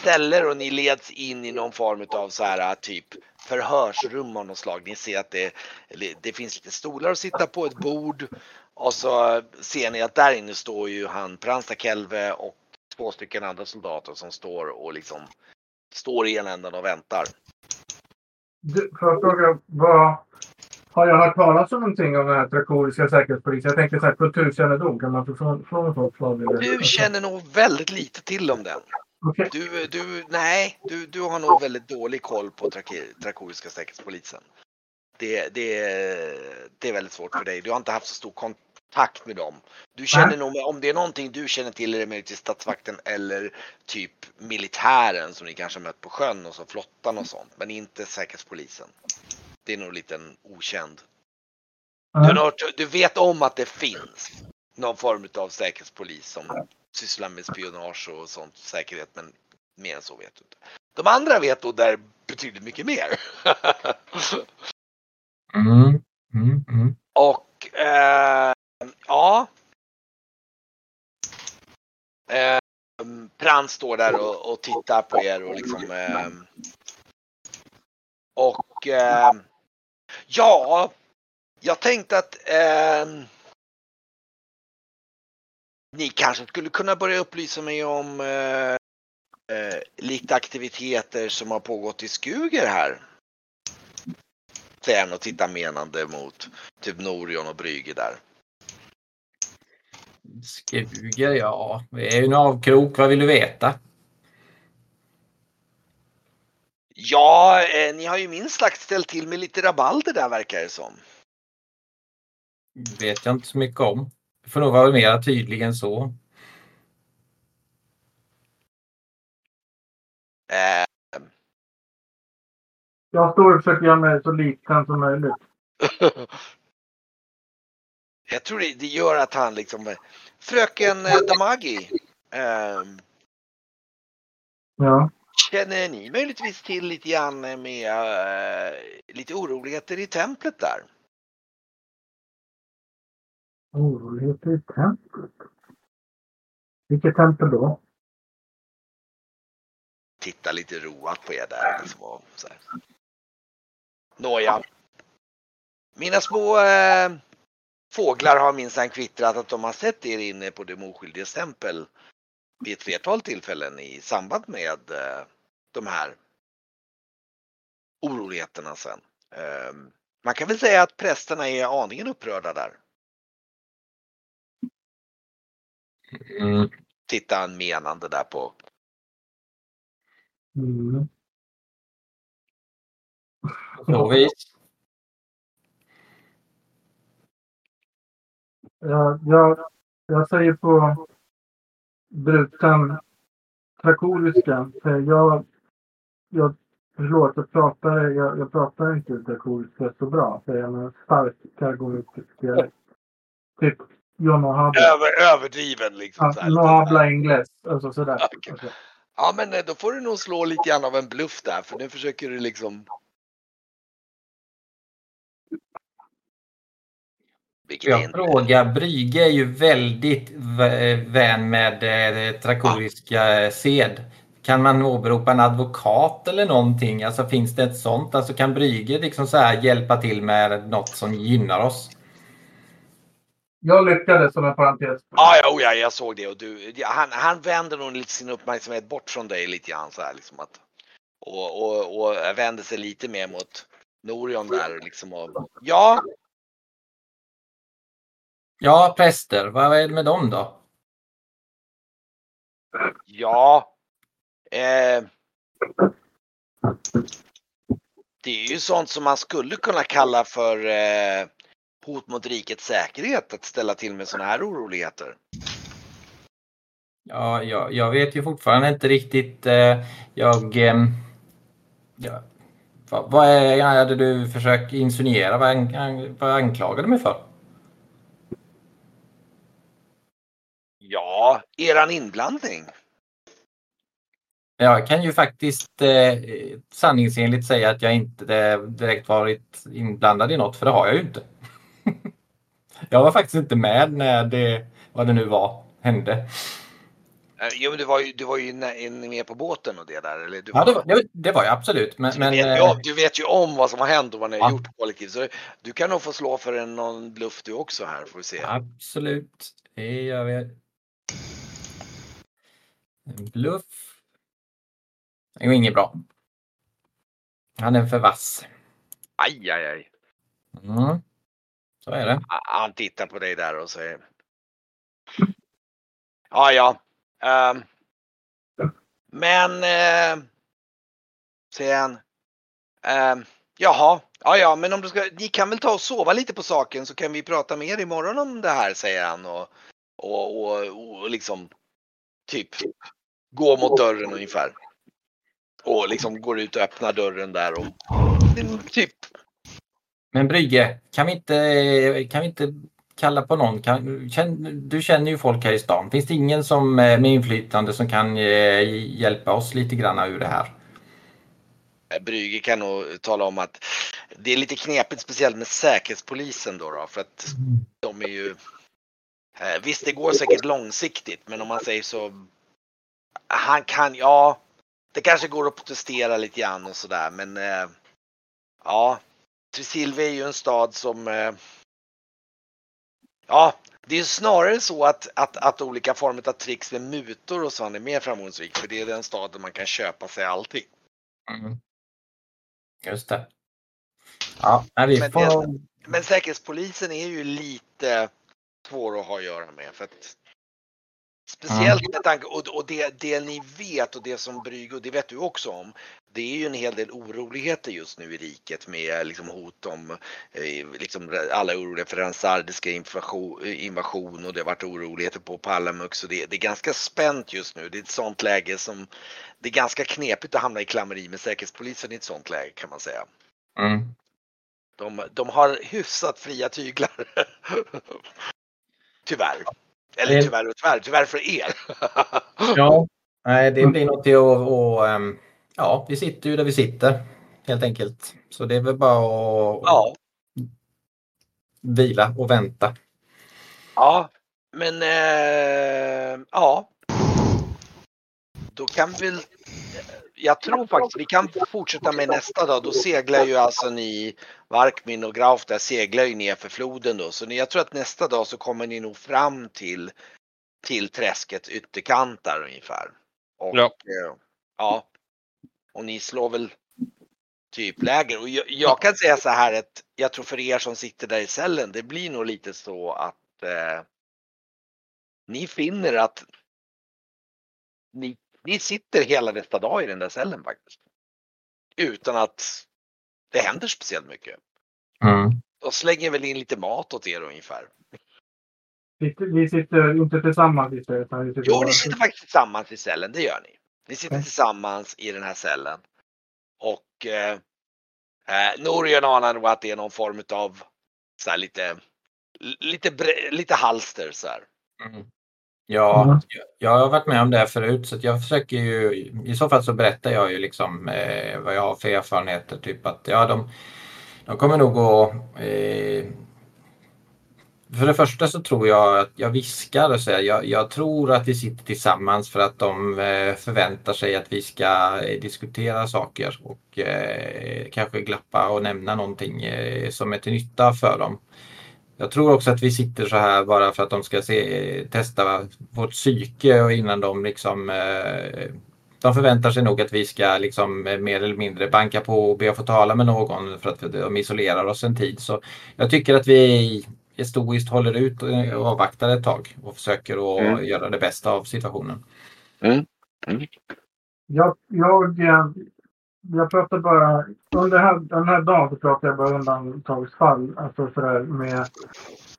ställen och ni leds in i någon form av så här typ förhörsrum av något slag. Ni ser att det, det finns lite stolar att sitta på, ett bord och så ser ni att där inne står ju han Pransta Kelve och två stycken andra soldater som står och liksom står i ena änden och väntar. Får jag fråga, vad, har jag hört talas om någonting om den här trakoriska säkerhetspolisen? Jag tänker så här kulturkännedom. Kan man få från, från folk? Du känner nog väldigt lite till om den. Okej. Du, du, nej, du, du har nog väldigt dålig koll på Drakoriska säkerhetspolisen. Det, det, det är väldigt svårt för dig. Du har inte haft så stor kontakt med dem. Du känner nog, om det är någonting du känner till är det möjligtvis statsvakten eller typ militären som ni kanske mött på sjön och så flottan och sånt. Men inte säkerhetspolisen. Det är nog lite en okänd. Du, har, du vet om att det finns någon form av säkerhetspolis som sysslar med spionage och sånt säkerhet men mer än så vet du inte. De andra vet då där betydligt mycket mer. [laughs] Mm. Mm. Mm. och eh, ja. Eh, Prans står där och, och tittar på er och liksom eh, och eh, ja, jag tänkte att eh, ni kanske skulle kunna börja upplysa mig om eh, eh, lite aktiviteter som har pågått i Skuger här. Säger han och tittar menande mot typ Norion och Brügge där. Skuger, ja. Vi är ju en avkrok. Vad vill du veta? Ja, eh, ni har ju minst sagt ställt till med lite rabalder där verkar det som. vet jag inte så mycket om. Det får nog vara mer tydlig än så. Eh, Jag står och försöker göra mig så liten som möjligt. [laughs] jag tror det, det gör att han liksom Fröken eh, Damagi. Eh, Ja. känner ni möjligtvis till lite grann med eh, lite oroligheter i templet där? Oroligheter i templet. Vilket tempel då? Titta lite roat på er där. Liksom, så här. Nåja. Mina små eh, fåglar har minsann kvittrat att de har sett er inne på de oskyldiges tempel vid ett flertal tillfällen i samband med eh, de här oroligheterna sen. Eh, man kan väl säga att prästerna är aningen upprörda där. Mm. Tittar han menande där på. Mm. På så vis. Jag, jag, jag säger på bruten trakoriska. för Jag, jag förlåt, jag pratar, jag, jag pratar inte drakoriska så bra. Så jag menar stark kargonisk dialekt. Typ John och Habla. Över, överdriven liksom. Ja, habla ingles. Alltså sådär. Okej. Alltså, Ja, men eh, då får du nog slå lite grann av en bluff där, för nu försöker du liksom... Vilket Jag frågar, Brygge är ju väldigt v- vän med eh, trakoriska eh, sed. Kan man åberopa en advokat eller någonting? Alltså finns det ett sånt? Alltså kan Brygge liksom så här hjälpa till med något som gynnar oss? Jag lyckades som en parentes. Ja, ja, oh, ja, jag såg det och du, ja, han, han vänder nog lite sin uppmärksamhet bort från dig lite grann så här liksom att och, och, och vänder sig lite mer mot Norion där liksom och ja, Ja, präster, vad är det med dem då? ja. Eh, det är ju sånt som man skulle kunna kalla för eh, hot mot rikets säkerhet att ställa till med sådana här oroligheter. Ja, jag, jag vet ju fortfarande inte riktigt. Eh, jag... ehm, ja, vad, vad är, hade du försökt insinuera? Vad, an, vad anklagade du mig för? Ja, eran inblandning. Jag kan ju faktiskt eh, sanningsenligt säga att jag inte eh, direkt varit inblandad i något, för det har jag ju inte. Jag var faktiskt inte med när det, vad det nu var, hände. Eh, Jo, men du var ju, du var ju med på båten och det där. Eller du Ja, det var, det, det var jag absolut. Men, Du, men, vet ju eh, om, du vet ju om vad som har hänt och vad ni har Ja. gjort kollektivt. Så du kan nog få slå för en, någon bluff du också här får vi se. Absolut, det gör vi. En bluff. Det ju inget bra. Han är för vass. Aj, aj, aj. Mm. Så är det. Han tittar på dig där och säger. Ja, ja. Um, men, uh, säger han. Um, jaha, ja, ja, men om du ska, ni kan väl ta och sova lite på saken så kan vi prata mer imorgon om det här, säger han och, och, och, och liksom typ gå mot dörren ungefär. Och liksom går ut och öppnar dörren där och typ men Brygge, kan vi inte, kan vi inte kalla på någon? Kan, känn, du känner ju folk här i stan. Finns det ingen som eh, med inflytande som kan eh, hjälpa oss lite grann ur det här? Eh, Brügge kan nog tala om att det är lite knepigt speciellt med säkerhetspolisen då, då för att de är ju Visst det går säkert långsiktigt men om man säger så Han kan, ja Det kanske går att protestera lite grann och sådär men Ja Tresilve är ju en stad som eh, Ja det är snarare så att, att, att olika former av tricks med mutor och sånt är mer framgångsrikt för det är den staden man kan köpa sig allting. Mm. Just det. Ja, vi Men får... Men säkerhetspolisen är ju lite svår att ha att göra med. För att, speciellt med tanke och, och det, det ni vet och det som Brygge och det vet du också om. Det är ju en hel del oroligheter just nu i riket med liksom hot om eh, liksom alla är oroliga för den sardiska invasion, och det har varit oroligheter på Palamux så det, det är ganska spänt just nu. Det är ett sånt läge som det är ganska knepigt att hamna i klammeri med säkerhetspolisen i ett sånt läge kan man säga. Mm. De, de har hyfsat fria tyglar. [laughs] tyvärr. Eller tyvärr och tyvärr, tyvärr för er. [laughs] Ja, nej, det blir något att... Och, ehm, ja, vi sitter ju där vi sitter helt enkelt. Så det är väl bara att ja, vila och vänta. ja, men eh, ja. Då kan vi jag tror faktiskt vi kan fortsätta med nästa dag. Då seglar ju alltså ni, Varkmin och Grauf där seglar ju ner för floden då. Så jag tror att nästa dag så kommer ni nog fram till, till träskets ytterkant där ungefär. Och, Ja. eh, ja. Och ni slår väl typ läger. Och jag, jag kan säga så här att jag tror för er som sitter där i cellen, det blir nog lite så att eh, ni finner att ni, ni sitter hela nästa dag i den där cellen faktiskt. Utan att det händer speciellt mycket. Mm. Och slänger väl in lite mat åt er ungefär. Vi sitter inte tillsammans vi sitter Jo, ni sitter faktiskt tillsammans i cellen, det gör ni. Ni sitter Okej. tillsammans i den här cellen. Och och eh, eh, Norion anar nog att det är någon form av så här lite, lite, lite halster så här. Mm. Ja, jag- jag har varit med om det här förut så att jag försöker ju, i så fall så berättar jag ju liksom eh, vad jag har för erfarenheter. Typ att ja, de, de kommer nog att eh, för det första så tror jag att jag viskar och säger jag, jag tror att vi sitter tillsammans för att de eh, förväntar sig att vi ska eh, diskutera saker och eh, kanske glappa och nämna någonting eh, som är till nytta för dem. Jag tror också att vi sitter så här bara för att de ska se, testa vårt psyke och innan de liksom eh, de förväntar sig nog att vi ska liksom eh, mer eller mindre banka på och be att få tala med någon för att de isolerar oss en tid. Så jag tycker att vi historiskt håller ut och avvaktar ett tag och försöker att Mm. göra det bästa av situationen. Jag, jag, eh, jag pratar bara, under den här, den här dagen så pratar jag bara undantagsfall. Alltså sådär med,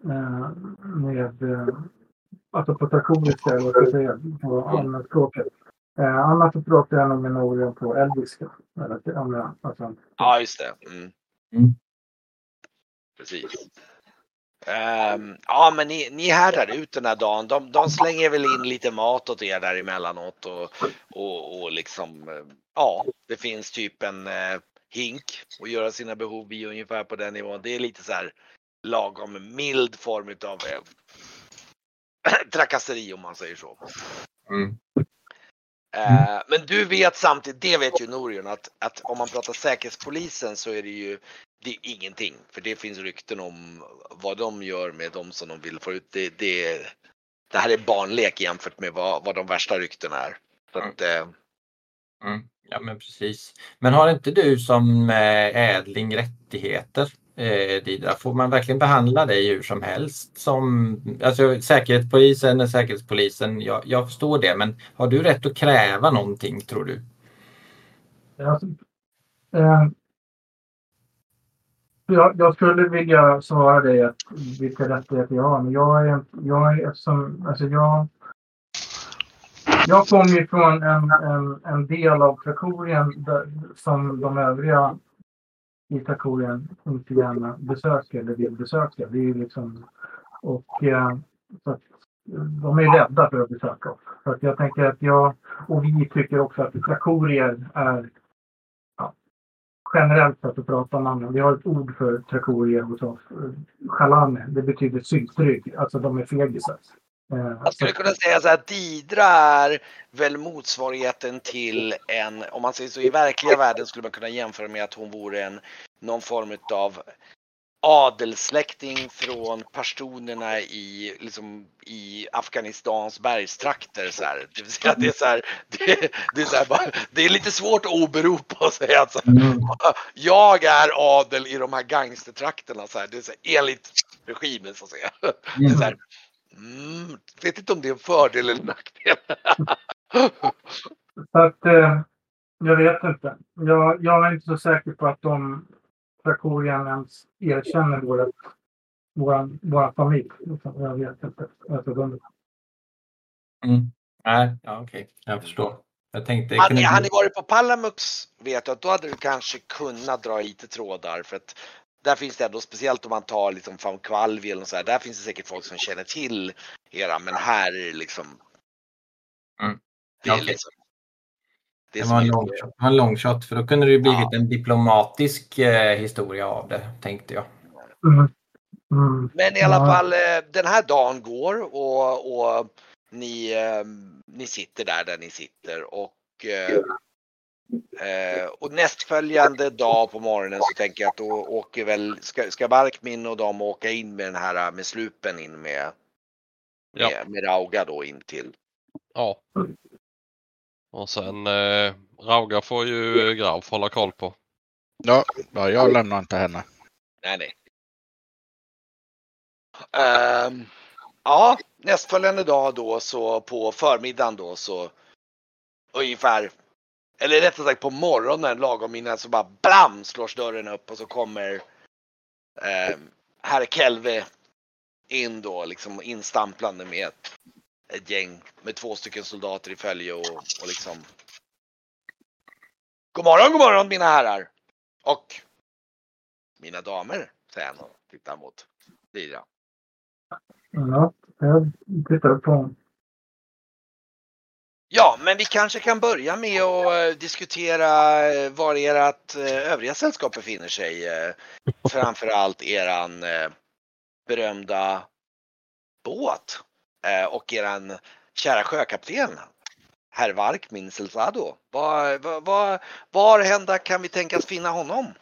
eh, med eh, alltså på traktoriska eller vad säga, på allmänspråket. Eh, annars så pratar jag nog med Norion på elviska. Eller alltså, Ja, just det. Mm. Mm. Precis. Um, ja, men ni, ni härdar ut den här dagen. De, de slänger väl in lite mat åt er där emellanåt och, och, och liksom, eh, ja, det finns typ en eh, hink och göra sina behov i ungefär på den nivån. Det är lite så här lagom mild form av eh, [clears throat] trakasseri om man säger så. Mm. Eh, men du vet samtidigt, det vet ju Norion, att, att om man pratar säkerhetspolisen så är det ju det är ingenting. För det finns rykten om vad de gör med de som de vill få ut. Det, det, det här är barnlek jämfört med vad, vad de värsta ryktena är. Så att, eh, Mm. Ja men precis. Men har inte du som eh, ädling rättigheter? Eh, Didra? Får man verkligen behandla dig hur som helst? Som, alltså Säkerhetspolisen är Säkerhetspolisen, jag, jag förstår det, men har du rätt att kräva någonting tror du? Alltså, eh, jag, jag skulle vilja svara dig att vilka rättigheter jag har, men jag är, jag är eftersom, alltså jag, jag kommer ju från en, en, en del av Trakorien som de övriga i Trakorien inte gärna besöker eller vill besöka. Det är liksom, och eh, så att, de är rädda för att besöka oss. Så att jag tänker att jag, och vi tycker också att trakorier är ja, generellt sett att prata om andra. Vi har ett ord för trakorier hos oss. Eh, Chalane, det betyder syltrygg. Alltså de är fegisar. Eh, jag skulle så- kunna säga så att Didra är väl motsvarigheten till en, om man säger så i verkliga världen skulle man kunna jämföra med att hon vore en någon form av adelssläkting från pashtunerna i, liksom, i Afghanistans bergstrakter. Så här. Det vill säga det är så här, det, det är så här bara, det är lite svårt att åberopa och säga att så här, Mm. jag är adel i de här gangstertrakterna. Så här. Det är så här, enligt regimen så att säga. Det är så här, mm, vet inte om det är en fördel eller nackdel. [laughs] Så att, eh, jag vet inte. Jag, jag är inte så säker på att de Trakorien ens erkänner våra, våra, våra familj. Jag vet inte. Mm. Nej, ja, okej, jag förstår. Jag tänkte... Hade kunde- hade ni varit på Palamux vet jag att då hade du kanske kunnat dra lite trådar för att där finns det ändå, speciellt om man tar liksom från Kvalvi eller så här, där finns det säkert folk som känner till era men här är det liksom. Mm. Det är Okej. liksom. Det Det var en long shot, det var en long shot för då kunde det ju blivit Ja. en diplomatisk eh, historia av det, tänkte jag. mm, mm, Men i alla Ja. fall, eh, den här dagen går och, och ni, eh, ni sitter där där ni sitter och eh, eh, och nästföljande dag på morgonen så tänker jag att då åker väl, ska, ska Barkmin och de åka in med den här med slupen in med, Ja. med, med Rauga då in till. Ja. Och sen eh, Rauga får ju Grauf hålla koll på. Ja, ja, jag lämnar inte henne. Nej, nej. Ehm, ja, nästföljande dag då så på förmiddagen då så ungefär, eller rättare sagt på morgonen lagom innan så bara blam slås dörren upp och så kommer eh, herr Kelve in då liksom instamplande med ett, ett gäng med två stycken soldater i följe och, och liksom God morgon, god morgon mina herrar. Och mina damer, säger han och tittar mot Lyra. Ja, jag tittar på honom. Ja, men vi kanske kan börja med att eh, diskutera eh, var ert eh, övriga sällskap befinner sig. Framförallt eran berömda båt och eran kära sjökapten Herr Vark Minselsado. Var, var, var, var hända kan vi tänkas finna honom?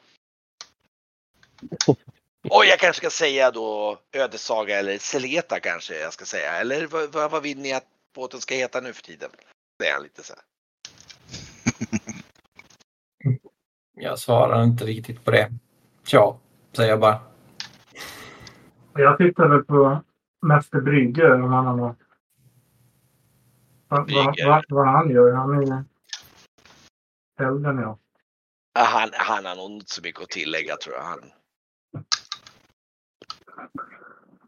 Och jag kanske ska säga då ödesaga eller Seleta kanske jag ska säga. Eller vad, vad vill ni att båten ska heta nu för tiden? Säger han lite så här. [laughs] Jag svarar inte riktigt på det. Tja, säger jag bara. Jag tittar väl på Mäster Brygge om han har något. Vad, vad, vad, han gör. Han är äldre än jag. Han, han har nog inte så mycket att tillägga tror jag. Han,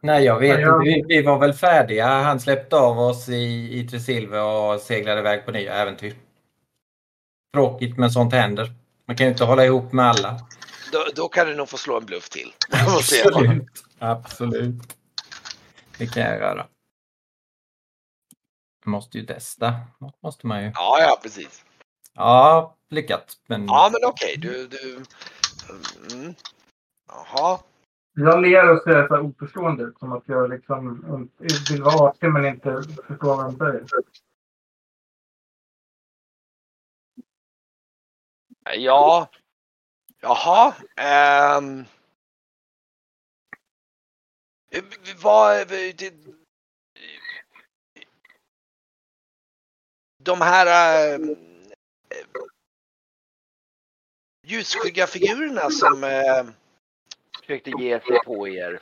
Nej, jag vet Ja, jag- inte. Vi, vi var väl färdiga. Han släppte av oss i, i Tresilve och seglade iväg på nya äventyr. Tråkigt, men sånt händer. Man kan ju inte hålla ihop med alla. då, då kan du nog få slå en bluff till. [laughs] Absolut. Absolut. Det kan jag göra. Jag måste ju testa. Måste man ju. Ja, ja precis. Ja, lyckat. Men Ja, men okej. Du, du... Mm. Jaha. Jag ler och ser så här oförstående ut. Som att jag liksom vill vara artig men inte förstår vad han säger. Ja. Jaha. Um. Vad... det- De här eh, ljusskygga figurerna som eh, försökte ge sig på er.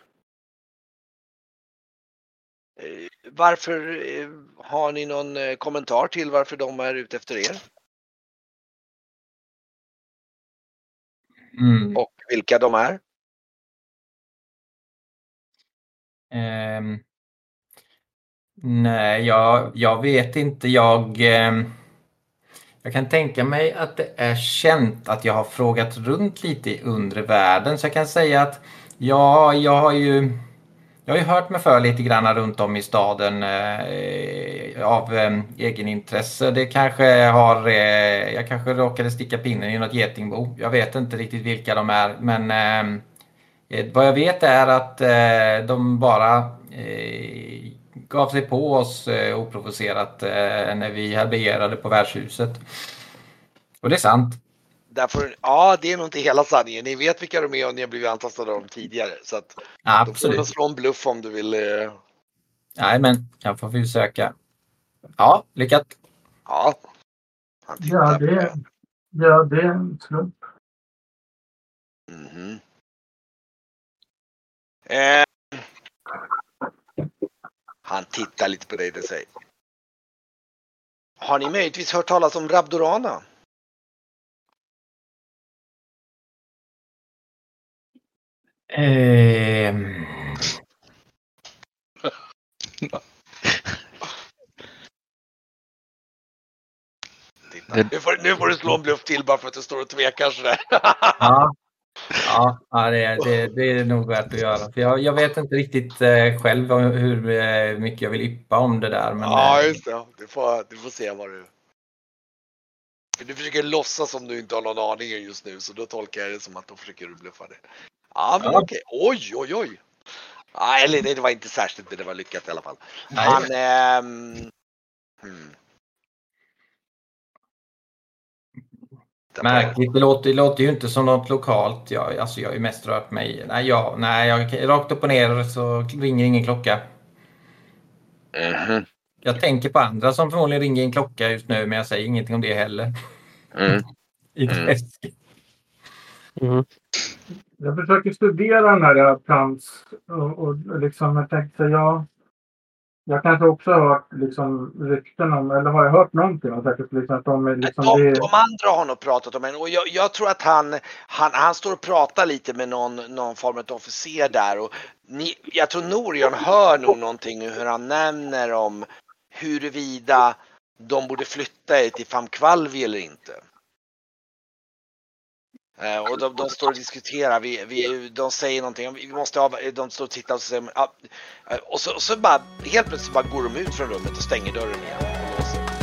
Eh, Varför eh, har ni någon eh, kommentar till varför de är ute efter er? mm, Och vilka de är? ehm, nej, jag, jag vet inte. Jag, ehm, jag kan tänka mig att det är känt att jag har frågat runt lite i undre världen. Så jag kan säga att ja, jag har ju jag har ju hört mig för lite grann runt om i staden eh, av eh, egenintresse. Det kanske har, eh, jag kanske råkade sticka pinnen i något getingbo. Jag vet inte riktigt vilka de är, men eh, eh, vad jag vet är att eh, de bara eh, gav sig på oss eh, oprovocerat eh, när vi härbärgerade på värdshuset. Och det är sant. Därför, ja, det är nog inte hela sanningen. Ni vet vilka de är och ni har blivit antastade av dem tidigare. Så att då får du Absolut. slå en bluff om du vill. eh, Nej, men jag får försöka. Ja, lyckat. Ja. Ja, det, ja, det är en slump. Mhm. Eh, han tittar lite på dig och säger. Har ni möjligtvis hört talas om Rabdorana? Ehm, Nu, får, nu får du slå en bluff till bara för att du står och tvekar sådär. ja, ja, det, är- det, det är nog värt att göra. För jag, jag vet inte riktigt eh, själv hur eh, mycket jag vill yppa om det där. Men, ja, eh, just det. Du får, du får se vad du... Du försöker låtsas som du inte har någon aning just nu, så då tolkar jag det som att då försöker du bluffa det. Ja, men Ja. okej. Oj, oj, oj. Ja, eller det var inte särskilt, men det var lyckat i alla fall. Han... ehm, Märkligt. Det låter, det låter ju inte som något lokalt. Jag, alltså jag har ju mest rört mig. Nej, jag, nej jag, rakt upp och ner så ringer ingen klocka. Mhm, Jag tänker på andra som förmodligen ringer en klocka just nu, men jag säger ingenting om det heller. mm. [laughs] Mm. Mm. Jag försöker studera den här plants och, och liksom jag tänkte så jag, kanske också har hört liksom rykten om, eller har jag hört någonting om Säkerhetspolisen att de liksom De, det, de andra har nog pratat om en och jag, jag tror att han, han, han står och pratar lite med någon, någon form av officer där och ni, jag tror Norion hör nog någonting hur han nämner om huruvida de borde flytta er till Famkvalvi eller inte. Eh, och de, de står och diskuterar, vi, vi, de säger någonting, vi måste ha, de står och tittar och säger, ja, eh, och, så, och så bara helt plötsligt bara går de ut från rummet och stänger dörren igen och låser.